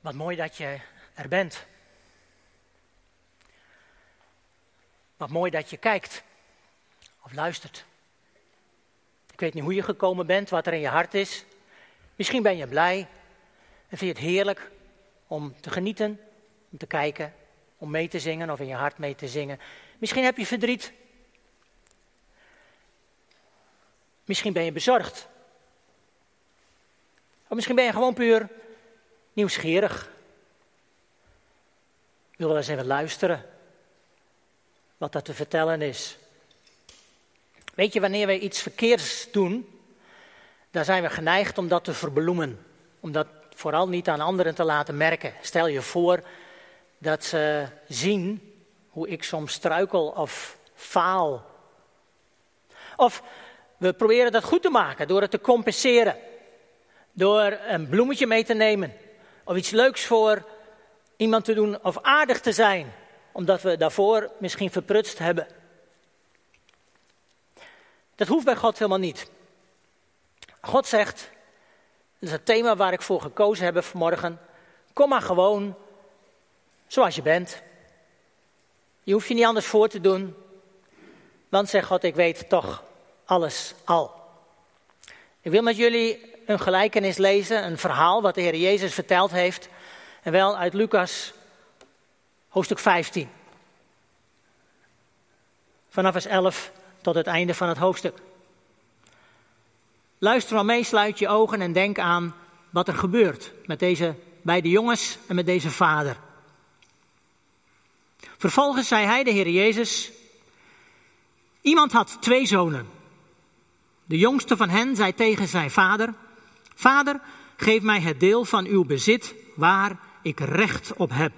Wat mooi dat je er bent. Wat mooi dat je kijkt of luistert. Ik weet niet hoe je gekomen bent, wat er in je hart is. Misschien ben je blij en vind je het heerlijk om te genieten, om te kijken, om mee te zingen of in je hart mee te zingen. Misschien heb je verdriet. Misschien ben je bezorgd. Of misschien ben je gewoon puur nieuwsgierig. Wil wel eens even luisteren wat dat te vertellen is. Weet je, wanneer we iets verkeerds doen, dan zijn we geneigd om dat te verbloemen. Om dat vooral niet aan anderen te laten merken. Stel je voor dat ze zien hoe ik soms struikel of faal. Of we proberen dat goed te maken door het te compenseren. Door een bloemetje mee te nemen. Of iets leuks voor iemand te doen of aardig te zijn. Omdat we daarvoor misschien verprutst hebben. Dat hoeft bij God helemaal niet. God zegt, dat is het thema waar ik voor gekozen heb vanmorgen. Kom maar gewoon zoals je bent. Je hoeft je niet anders voor te doen. Want zegt God, ik weet toch alles al. Ik wil met jullie een gelijkenis lezen, een verhaal wat de Heer Jezus verteld heeft. En wel uit Lucas hoofdstuk 15. Vanaf vers 11 tot het einde van het hoofdstuk. Luister maar mee, sluit je ogen en denk aan wat er gebeurt met deze beide jongens en met deze vader. Vervolgens zei hij, de Heer Jezus, iemand had twee zonen. De jongste van hen zei tegen zijn vader, Vader, geef mij het deel van uw bezit waar ik recht op heb.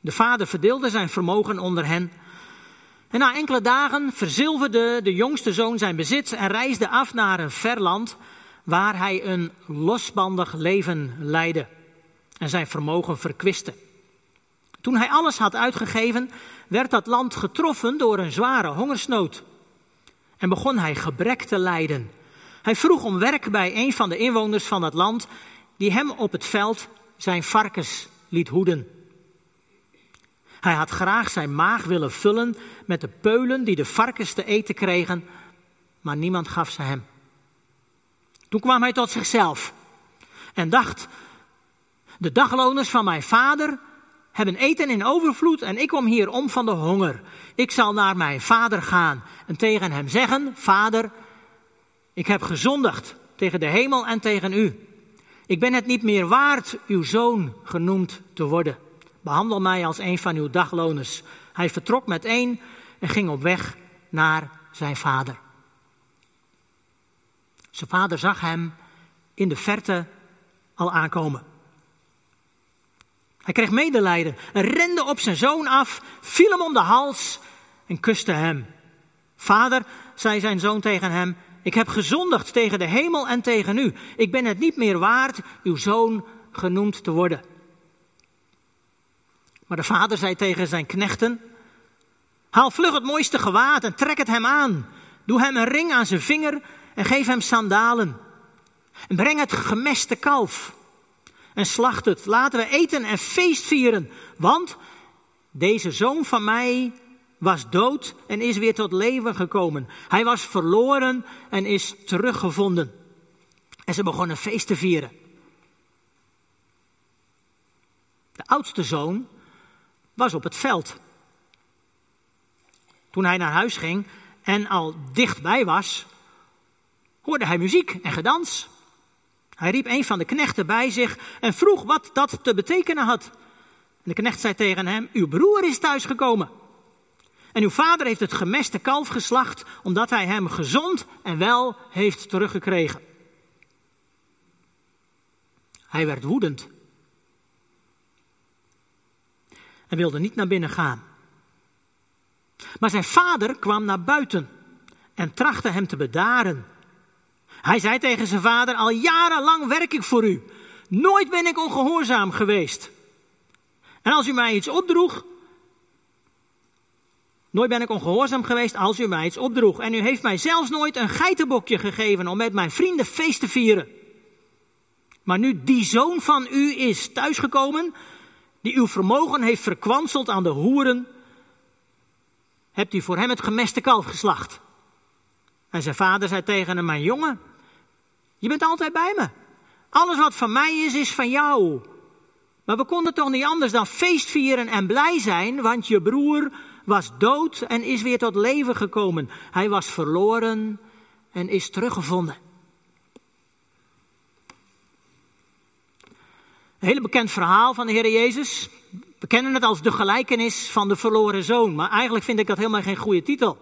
De vader verdeelde zijn vermogen onder hen. En na enkele dagen verzilverde de jongste zoon zijn bezit en reisde af naar een ver land waar hij een losbandig leven leidde en zijn vermogen verkwiste. Toen hij alles had uitgegeven, werd dat land getroffen door een zware hongersnood. En begon hij gebrek te lijden. Hij vroeg om werk bij een van de inwoners van dat land, die hem op het veld zijn varkens liet hoeden. Hij had graag zijn maag willen vullen met de peulen die de varkens te eten kregen, maar niemand gaf ze hem. Toen kwam hij tot zichzelf en dacht: De dagloners van mijn vader hebben eten in overvloed en ik kom hier om van de honger. Ik zal naar mijn vader gaan en tegen hem zeggen: Vader, ik heb gezondigd tegen de hemel en tegen u. Ik ben het niet meer waard uw zoon genoemd te worden. Behandel mij als een van uw dagloners. Hij vertrok met één en ging op weg naar zijn vader. Zijn vader zag hem in de verte al aankomen. Hij kreeg medelijden en rende op zijn zoon af, viel hem om de hals en kuste hem. Vader, zei zijn zoon tegen hem, ik heb gezondigd tegen de hemel en tegen u. Ik ben het niet meer waard uw zoon genoemd te worden. Maar de vader zei tegen zijn knechten: Haal vlug het mooiste gewaad en trek het hem aan. Doe hem een ring aan zijn vinger en geef hem sandalen. En breng het gemeste kalf en slacht het. Laten we eten en feest vieren. Want deze zoon van mij was dood en is weer tot leven gekomen. Hij was verloren en is teruggevonden. En ze begonnen feest te vieren. De oudste zoon was op het veld. Toen hij naar huis ging en al dichtbij was, hoorde hij muziek en gedans. Hij riep een van de knechten bij zich en vroeg wat dat te betekenen had. De knecht zei tegen hem: Uw broer is thuisgekomen. En uw vader heeft het gemeste kalf geslacht, omdat hij hem gezond en wel heeft teruggekregen. Hij werd woedend en wilde niet naar binnen gaan. Maar zijn vader kwam naar buiten en trachtte hem te bedaren. Hij zei tegen zijn vader: Al jarenlang werk ik voor u. Nooit ben ik ongehoorzaam geweest. En als u mij iets opdroeg, Nooit ben ik ongehoorzaam geweest als u mij iets opdroeg. En u heeft mij zelfs nooit een geitenbokje gegeven om met mijn vrienden feest te vieren. Maar nu die zoon van u is thuisgekomen, die uw vermogen heeft verkwanseld aan de hoeren, hebt u voor hem het gemeste kalf geslacht. En zijn vader zei tegen hem, mijn jongen, je bent altijd bij me. Alles wat van mij is, is van jou. Maar we konden toch niet anders dan feestvieren en blij zijn, want je broer was dood en is weer tot leven gekomen. Hij was verloren en is teruggevonden. Een hele bekend verhaal van de Heer Jezus. We kennen het als de gelijkenis van de verloren zoon. Maar eigenlijk vind ik dat helemaal geen goede titel.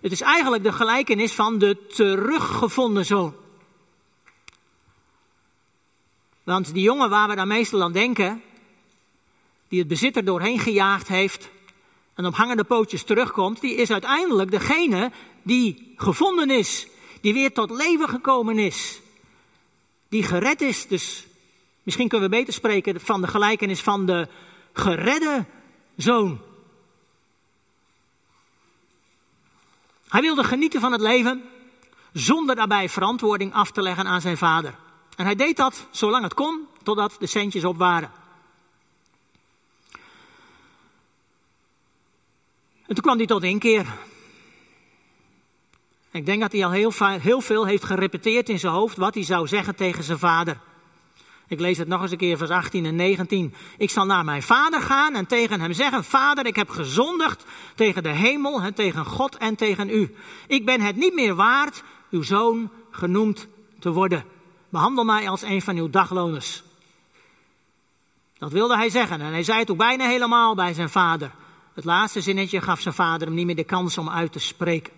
Het is eigenlijk de gelijkenis van de teruggevonden zoon. Want die jongen waar we dan meestal aan denken, die het bezit er doorheen gejaagd heeft en op hangende pootjes terugkomt, die is uiteindelijk degene die gevonden is, die weer tot leven gekomen is, die gered is. Dus misschien kunnen we beter spreken van de gelijkenis van de geredde zoon. Hij wilde genieten van het leven zonder daarbij verantwoording af te leggen aan zijn vader. En hij deed dat zolang het kon, totdat de centjes op waren. En toen kwam hij tot inkeer. Ik denk dat hij al heel, heel veel heeft gerepeteerd in zijn hoofd wat hij zou zeggen tegen zijn vader. Ik lees het nog eens een keer, vers 18 en 19. Ik zal naar mijn vader gaan en tegen hem zeggen: Vader, ik heb gezondigd tegen de hemel, tegen God en tegen u. Ik ben het niet meer waard uw zoon genoemd te worden. Behandel mij als een van uw dagloners. Dat wilde hij zeggen en hij zei het ook bijna helemaal bij zijn vader. Het laatste zinnetje gaf zijn vader hem niet meer de kans om uit te spreken.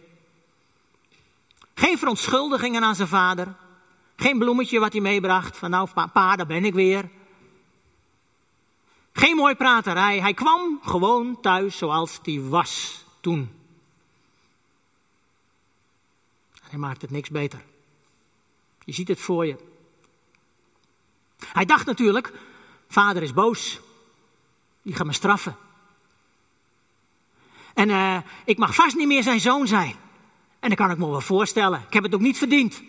Geen verontschuldigingen aan zijn vader. Geen bloemetje wat hij meebracht. Van nou, pa, daar ben ik weer. Geen mooi praterij. Hij kwam gewoon thuis zoals hij was toen. En hij maakt het niks beter. Je ziet het voor je. Hij dacht natuurlijk, vader is boos. Die gaat me straffen. En uh, ik mag vast niet meer zijn zoon zijn. En dat kan ik me wel voorstellen. Ik heb het ook niet verdiend.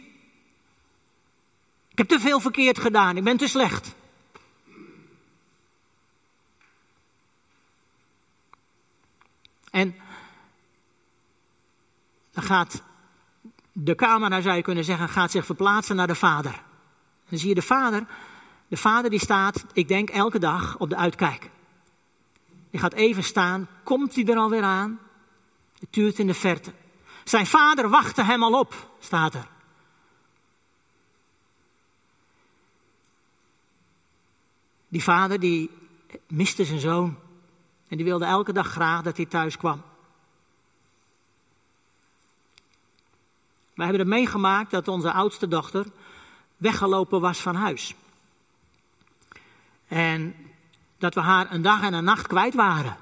Ik heb te veel verkeerd gedaan. Ik ben te slecht. En dan gaat de camera, zou je kunnen zeggen, gaat zich verplaatsen naar de vader. Dan zie je de vader. De vader die staat, ik denk elke dag, op de uitkijk. Die gaat even staan, komt hij er alweer aan? Het tuurt in de verte. Zijn vader wachtte hem al op, staat er. Die vader die miste zijn zoon. En die wilde elke dag graag dat hij thuis kwam. Wij hebben het meegemaakt dat onze oudste dochter weggelopen was van huis. En dat we haar een dag en een nacht kwijt waren.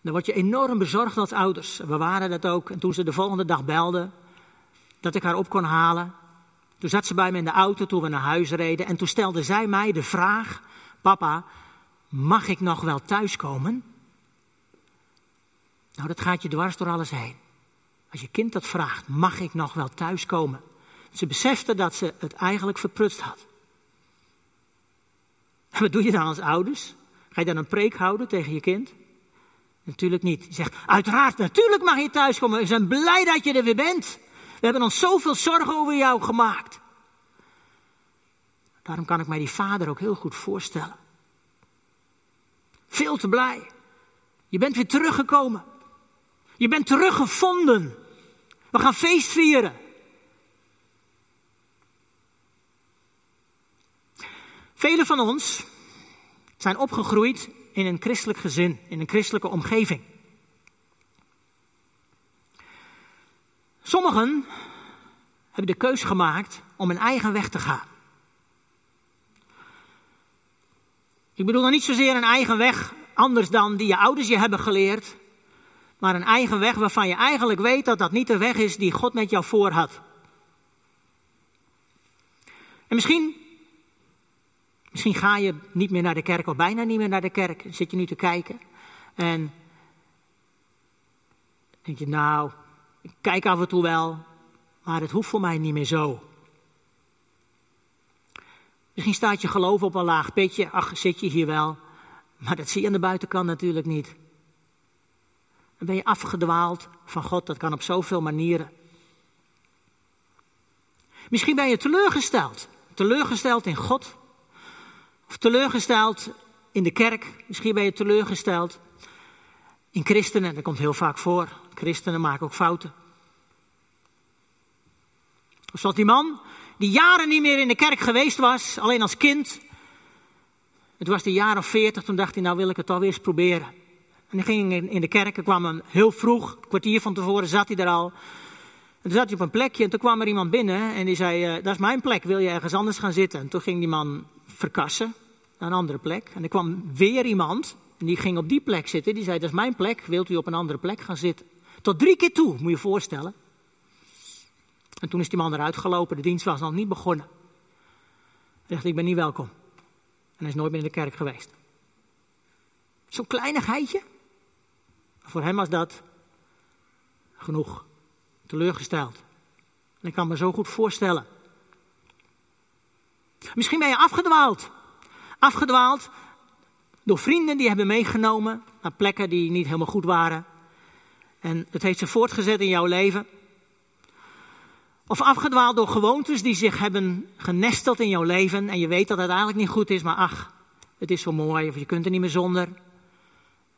Dan word je enorm bezorgd als ouders. We waren dat ook. En toen ze de volgende dag belde, dat ik haar op kon halen. Toen zat ze bij me in de auto toen we naar huis reden. En toen stelde zij mij de vraag: Papa, mag ik nog wel thuiskomen? Nou, dat gaat je dwars door alles heen. Als je kind dat vraagt, mag ik nog wel thuiskomen? Ze besefte dat ze het eigenlijk verprutst had. Wat doe je dan als ouders? Ga je dan een preek houden tegen je kind? Natuurlijk niet. Je zegt, uiteraard, natuurlijk mag je thuiskomen. We zijn blij dat je er weer bent. We hebben ons zoveel zorgen over jou gemaakt. Daarom kan ik mij die vader ook heel goed voorstellen. Veel te blij. Je bent weer teruggekomen. Je bent teruggevonden. We gaan feest vieren. Velen van ons zijn opgegroeid in een christelijk gezin, in een christelijke omgeving. Sommigen hebben de keus gemaakt om een eigen weg te gaan. Ik bedoel dan niet zozeer een eigen weg anders dan die je ouders je hebben geleerd, maar een eigen weg waarvan je eigenlijk weet dat dat niet de weg is die God met jou voor had. En misschien, misschien ga je niet meer naar de kerk of bijna niet meer naar de kerk. Zit je nu te kijken en denk je, nou, ik kijk af en toe wel, maar het hoeft voor mij niet meer zo. Misschien staat je geloof op een laag pitje. Ach, zit je hier wel. Maar dat zie je aan de buitenkant natuurlijk niet. Dan ben je afgedwaald van God. Dat kan op zoveel manieren. Misschien ben je teleurgesteld. Teleurgesteld in God. Of teleurgesteld in de kerk. Misschien ben je teleurgesteld in christenen. Dat komt heel vaak voor. Christenen maken ook fouten. Zoals die man die jaren niet meer in de kerk geweest was, alleen als kind. Het was de jaar of veertig, toen dacht hij, nou wil ik het toch weer eens proberen. En hij ging in de kerk, er kwam een heel vroeg, een kwartier van tevoren zat hij er al. En toen zat hij op een plekje en toen kwam er iemand binnen en die zei, uh, dat is mijn plek, wil je ergens anders gaan zitten? En toen ging die man verkassen naar een andere plek. En er kwam weer iemand en die ging op die plek zitten. Die zei, dat is mijn plek, wilt u op een andere plek gaan zitten? Tot drie keer toe, moet je je voorstellen. En toen is die man eruit gelopen, de dienst was nog niet begonnen. Hij zegt, ik ben niet welkom. En hij is nooit meer in de kerk geweest. Zo'n kleinigheidje. Voor hem was dat genoeg. Teleurgesteld. En ik kan me zo goed voorstellen. Misschien ben je afgedwaald. Afgedwaald door vrienden die hebben meegenomen naar plekken die niet helemaal goed waren. En het heeft zich voortgezet in jouw leven. Of afgedwaald door gewoontes die zich hebben genesteld in jouw leven en je weet dat het eigenlijk niet goed is, maar ach, het is zo mooi of je kunt er niet meer zonder.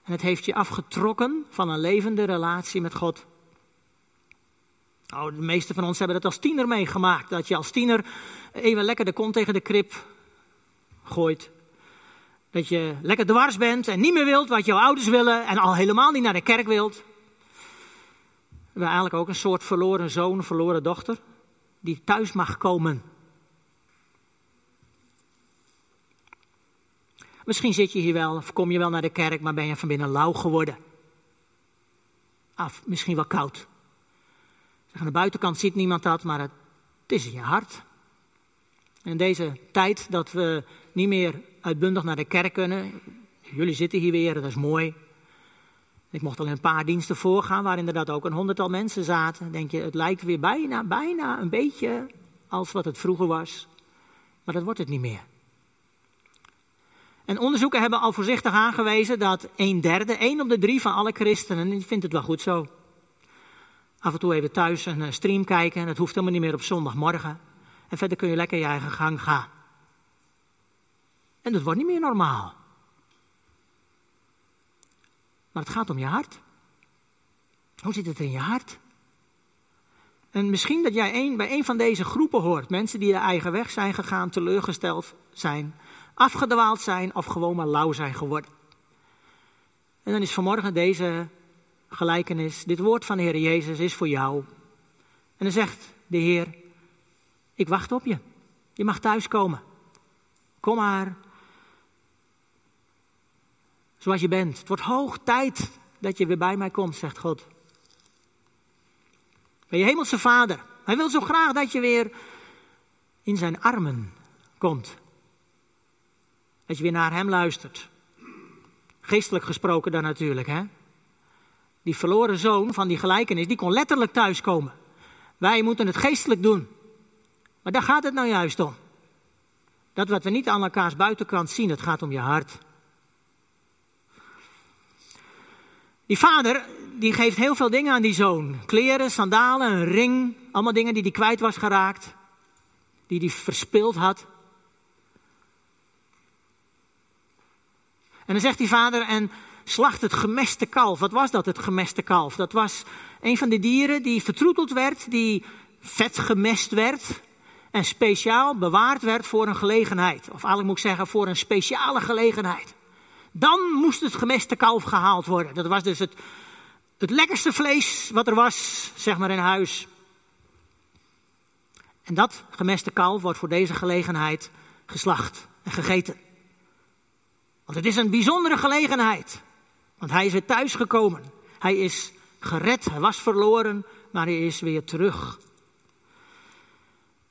En het heeft je afgetrokken van een levende relatie met God. Oh, de meeste van ons hebben dat als tiener meegemaakt. Dat je als tiener even lekker de kont tegen de krip gooit. Dat je lekker dwars bent en niet meer wilt wat jouw ouders willen en al helemaal niet naar de kerk wilt. We eigenlijk ook een soort verloren zoon, verloren dochter, die thuis mag komen. Misschien zit je hier wel, of kom je wel naar de kerk, maar ben je van binnen lauw geworden. Af, misschien wel koud. Aan de buitenkant ziet niemand dat, maar het, is in je hart. In deze tijd dat we niet meer uitbundig naar de kerk kunnen, jullie zitten hier weer, dat is mooi. Ik mocht al een paar diensten voorgaan waar inderdaad ook een honderdtal mensen zaten. denk je, het lijkt weer bijna, bijna een beetje als wat het vroeger was. Maar dat wordt het niet meer. En onderzoeken hebben al voorzichtig aangewezen dat een derde, één op de drie van alle christenen, vindt het wel goed zo. Af en toe even thuis een eh, stream kijken, dat hoeft helemaal niet meer op zondagmorgen. En verder kun je lekker je eigen gang gaan. En dat wordt niet meer normaal. Maar het gaat om je hart. Hoe zit het in je hart? En misschien dat jij bij een van deze groepen hoort. Mensen die de eigen weg zijn gegaan, teleurgesteld zijn, afgedwaald zijn of gewoon maar lauw zijn geworden. En dan is vanmorgen deze gelijkenis, dit woord van de Heer Jezus is voor jou. En dan zegt de Heer, ik wacht op je. Je mag thuiskomen. Kom maar zoals je bent. Het wordt hoog tijd dat je weer bij mij komt, zegt God. Bij je hemelse vader. Hij wil zo graag dat je weer in zijn armen komt. Dat je weer naar hem luistert. Geestelijk gesproken dan natuurlijk, hè. Die verloren zoon van die gelijkenis, die kon letterlijk thuiskomen. Wij moeten het geestelijk doen. Maar daar gaat het nou juist om. Dat wat we niet aan elkaars buitenkant zien, het gaat om je hart. Die vader die geeft heel veel dingen aan die zoon. Kleren, sandalen, een ring. Allemaal dingen die hij kwijt was geraakt. Die hij verspild had. En dan zegt die vader, en slacht het gemeste kalf. Wat was dat, het gemeste kalf? Dat was een van de dieren die vertroeteld werd, die vet gemest werd. En speciaal bewaard werd voor een gelegenheid. Of eigenlijk moet ik zeggen, voor een speciale gelegenheid. Dan moest het gemeste kalf gehaald worden. Dat was dus het, het lekkerste vlees wat er was, zeg maar in huis. En dat gemeste kalf wordt voor deze gelegenheid geslacht en gegeten. Want het is een bijzondere gelegenheid. Want hij is weer thuisgekomen. Hij is gered. Hij was verloren, maar hij is weer terug.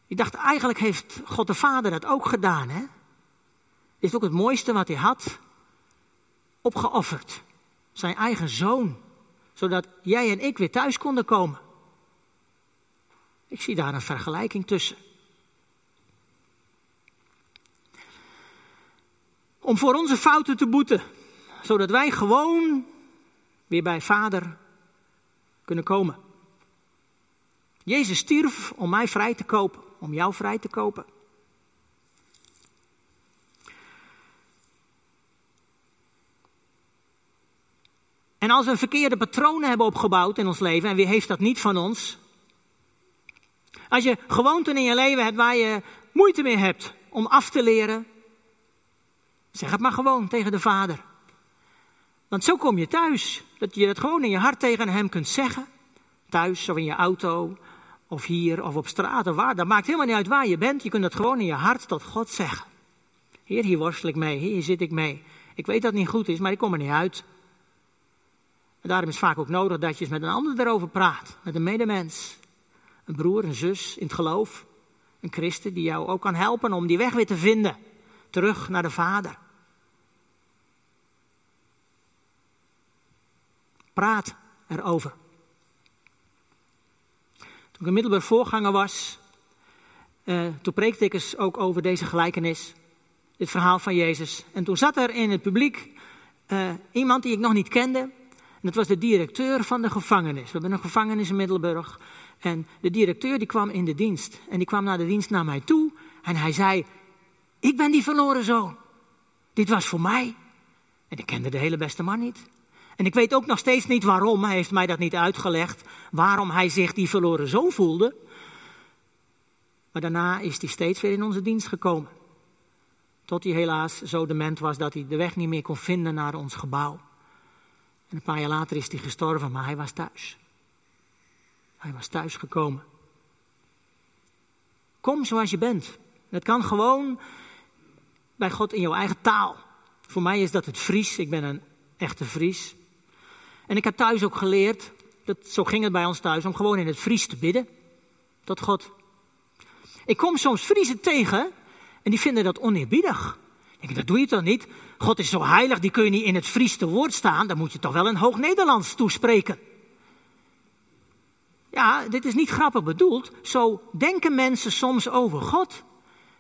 Ik dacht, eigenlijk heeft God de Vader dat ook gedaan. Hè? Dit is ook het mooiste wat hij had opgeofferd. Zijn eigen zoon. Zodat jij en ik weer thuis konden komen. Ik zie daar een vergelijking tussen. om voor onze fouten te boeten, zodat wij gewoon weer bij Vader kunnen komen. Jezus stierf om mij vrij te kopen, om jou vrij te kopen. En als we verkeerde patronen hebben opgebouwd in ons leven, en wie heeft dat niet van ons? Als je gewoonten in je leven hebt waar je moeite mee hebt om af te leren, zeg het maar gewoon tegen de Vader. Want zo kom je thuis. Dat je het gewoon in je hart tegen hem kunt zeggen. Thuis of in je auto of hier of op straat of waar. Dat maakt helemaal niet uit waar je bent. Je kunt het gewoon in je hart tot God zeggen. Heer, hier worstel ik mee. Hier zit ik mee. Ik weet dat het niet goed is, maar ik kom er niet uit. En daarom is het vaak ook nodig dat je eens met een ander erover praat. Met een medemens. Een broer, een zus in het geloof. Een christen die jou ook kan helpen om die weg weer te vinden. Terug naar de Vader. Praat erover. Toen ik een middelbaar voorganger was, uh, toen preekte ik eens ook over deze gelijkenis. Dit verhaal van Jezus. En toen zat er in het publiek uh, iemand die ik nog niet kende. En dat was de directeur van de gevangenis. We hebben een gevangenis in Middelburg. En de directeur die kwam in de dienst. En die kwam naar de dienst naar mij toe. En hij zei, ik ben die verloren zoon. Dit was voor mij. En ik kende de hele beste man niet. En ik weet ook nog steeds niet waarom, hij heeft mij dat niet uitgelegd, waarom hij zich die verloren zoon voelde. Maar daarna is hij steeds weer in onze dienst gekomen. Tot hij helaas zo dement was dat hij de weg niet meer kon vinden naar ons gebouw. En een paar jaar later is hij gestorven, maar hij was thuis. Hij was thuis gekomen. Kom zoals je bent. Het kan gewoon bij God in jouw eigen taal. Voor mij is dat het Fries. Ik ben een echte Fries. En ik heb thuis ook geleerd, dat, zo ging het bij ons thuis, om gewoon in het Fries te bidden. Tot God. Ik kom soms Friesen tegen en die vinden dat oneerbiedig. Ik denk, dat doe je toch niet? God is zo heilig, die kun je niet in het Fries te woord staan. Dan moet je toch wel een hoog Nederlands toespreken. Ja, dit is niet grappig bedoeld. Zo denken mensen soms over God.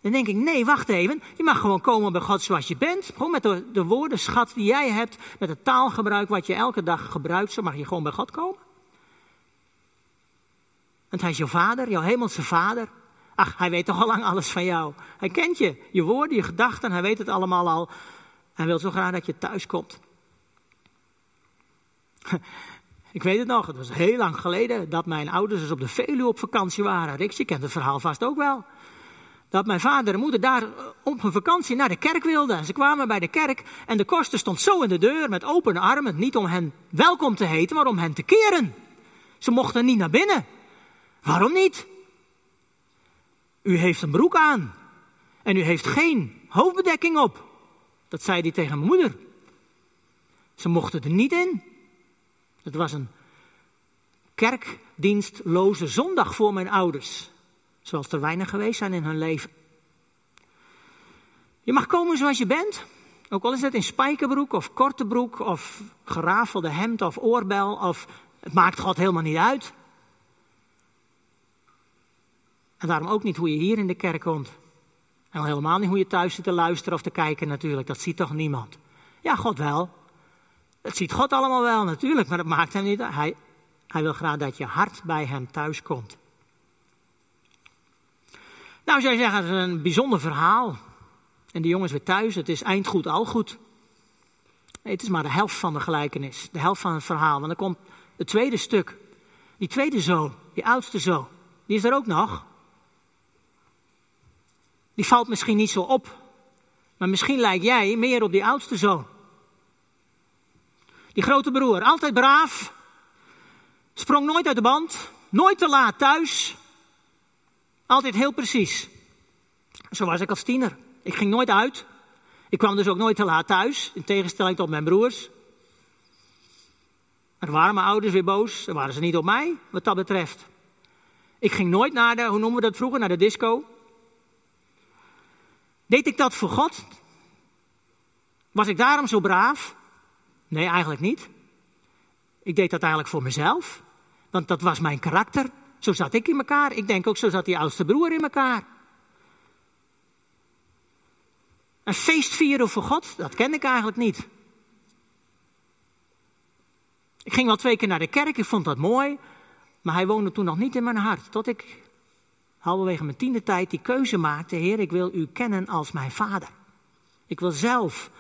Dan denk ik, nee, wacht even. Je mag gewoon komen bij God zoals je bent. Gewoon met de, de woordenschat die jij hebt. Met het taalgebruik wat je elke dag gebruikt. Zo mag je gewoon bij God komen. Want hij is jouw vader, jouw hemelse vader. Ach, hij weet toch al lang alles van jou. Hij kent je, je woorden, je gedachten. Hij weet het allemaal al. Hij wil zo graag dat je thuis komt. Ik weet het nog, het was heel lang geleden dat mijn ouders dus op de Veluwe op vakantie waren. Rix, je kent het verhaal vast ook wel dat mijn vader en moeder daar op hun vakantie naar de kerk wilden. Ze kwamen bij de kerk en de koster stond zo in de deur met open armen. Niet om hen welkom te heten, maar om hen te keren. Ze mochten niet naar binnen. Waarom niet? U heeft een broek aan en u heeft geen hoofdbedekking op. Dat zei hij tegen mijn moeder. Ze mochten er niet in. Het was een kerkdienstloze zondag voor mijn ouders. Zoals er weinig geweest zijn in hun leven. Je mag komen zoals je bent. Ook al is het in spijkerbroek of korte broek of gerafelde hemd of oorbel. Of, het maakt God helemaal niet uit. En daarom ook niet hoe je hier in de kerk komt. En helemaal niet hoe je thuis zit te luisteren of te kijken natuurlijk. Dat ziet toch niemand? Ja, God wel. Dat ziet God allemaal wel natuurlijk, maar dat maakt hem niet uit. Hij, hij wil graag dat je hart bij hem thuis komt. Nou, je zeggen, het is een bijzonder verhaal. En die jongens weer thuis, het is eind goed, al goed. Nee, het is maar de helft van de gelijkenis, de helft van het verhaal. Want dan komt het tweede stuk. Die tweede zoon, die oudste zoon, die is er ook nog. Die valt misschien niet zo op, maar misschien lijkt jij meer op die oudste zoon. Die grote broer, altijd braaf, sprong nooit uit de band, nooit te laat thuis, altijd heel precies. Zo was ik als tiener. Ik ging nooit uit. Ik kwam dus ook nooit te laat thuis, in tegenstelling tot mijn broers. Er waren mijn ouders weer boos, dan waren ze niet op mij, wat dat betreft. Ik ging nooit naar de, hoe noemen we dat vroeger, naar de disco. Deed ik dat voor God? Was ik daarom zo braaf? Nee, eigenlijk niet. Ik deed dat eigenlijk voor mezelf, want dat was mijn karakter. Zo zat ik in elkaar. Ik denk ook zo zat die oudste broer in elkaar. Een feest vieren voor God, dat ken ik eigenlijk niet. Ik ging wel twee keer naar de kerk, ik vond dat mooi, maar hij woonde toen nog niet in mijn hart. Tot ik halverwege mijn tiende tijd die keuze maakte, Heer, ik wil u kennen als mijn vader. Ik wil zelf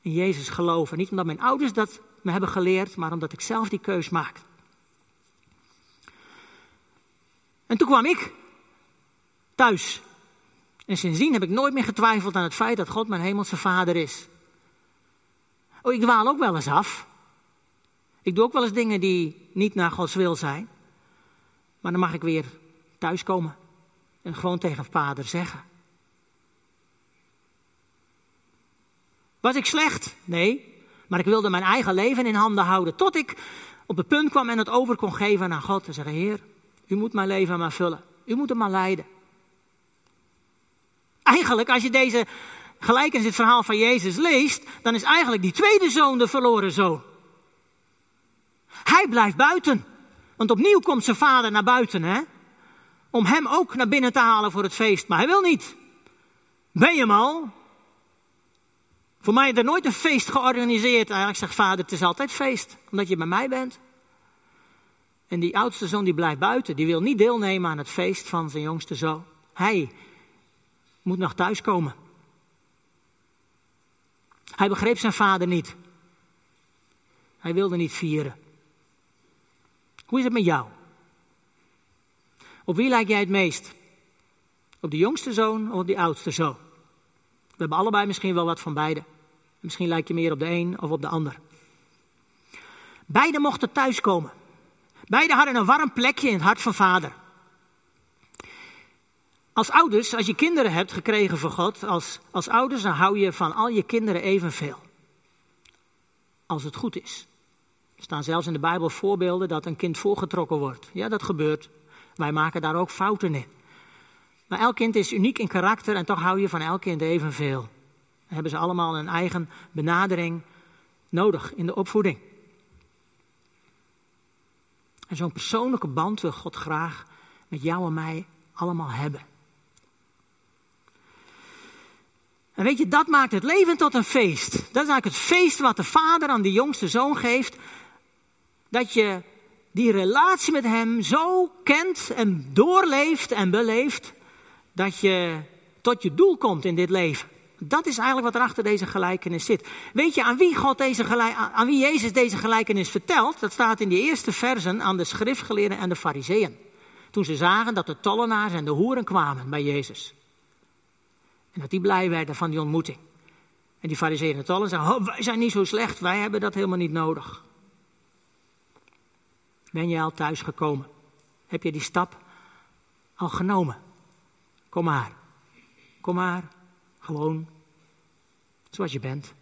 in Jezus geloven. Niet omdat mijn ouders dat me hebben geleerd, maar omdat ik zelf die keus maak. En toen kwam ik thuis. En sindsdien heb ik nooit meer getwijfeld aan het feit dat God mijn hemelse vader is. Oh, ik dwaal ook wel eens af. Ik doe ook wel eens dingen die niet naar Gods wil zijn. Maar dan mag ik weer thuiskomen en gewoon tegen vader zeggen. Was ik slecht? Nee. Maar ik wilde mijn eigen leven in handen houden. Tot ik op het punt kwam en het over kon geven aan God. En zeggen: Heer, u moet mijn leven maar vullen. U moet hem maar leiden. Eigenlijk, als je deze gelijkenis, het verhaal van Jezus leest, dan is eigenlijk die tweede zoon de verloren zoon. Hij blijft buiten. Want opnieuw komt zijn vader naar buiten, hè? Om hem ook naar binnen te halen voor het feest. Maar hij wil niet. Ben je hem al? Voor mij is er nooit een feest georganiseerd. Eigenlijk zegt vader, het is altijd feest. Omdat je bij mij bent. En die oudste zoon die blijft buiten. Die wil niet deelnemen aan het feest van zijn jongste zoon. Hij moet nog thuiskomen. Hij begreep zijn vader niet. Hij wilde niet vieren. Hoe is het met jou? Op wie lijk jij het meest? Op de jongste zoon of op die oudste zoon? We hebben allebei misschien wel wat van beide. Misschien lijk je meer op de een of op de ander. Beiden mochten thuiskomen. Beiden hadden een warm plekje in het hart van vader. Als ouders, als je kinderen hebt gekregen van God, als, als ouders, dan hou je van al je kinderen evenveel. Als het goed is. Er staan zelfs in de Bijbel voorbeelden dat een kind voorgetrokken wordt. Ja, dat gebeurt. Wij maken daar ook fouten in. Maar elk kind is uniek in karakter en toch hou je van elk kind evenveel. Dan hebben ze allemaal een eigen benadering nodig in de opvoeding. En zo'n persoonlijke band wil God graag met jou en mij allemaal hebben. En weet je, dat maakt het leven tot een feest. Dat is eigenlijk het feest wat de vader aan de jongste zoon geeft. Dat je die relatie met hem zo kent en doorleeft en beleeft. Dat je tot je doel komt in dit leven. Dat is eigenlijk wat er achter deze gelijkenis zit. Weet je aan wie, God deze gelijk, aan wie Jezus deze gelijkenis vertelt? Dat staat in die eerste versen aan de schriftgeleerden en de fariseeën. Toen ze zagen dat de tollenaars en de hoeren kwamen bij Jezus. En dat die blij werden van die ontmoeting. En die fariseeën en tollen zeggen, oh, wij zijn niet zo slecht, wij hebben dat helemaal niet nodig. Ben je al thuis gekomen? Heb je die stap al genomen? Kom maar. Kom maar. Gewoon zoals je bent.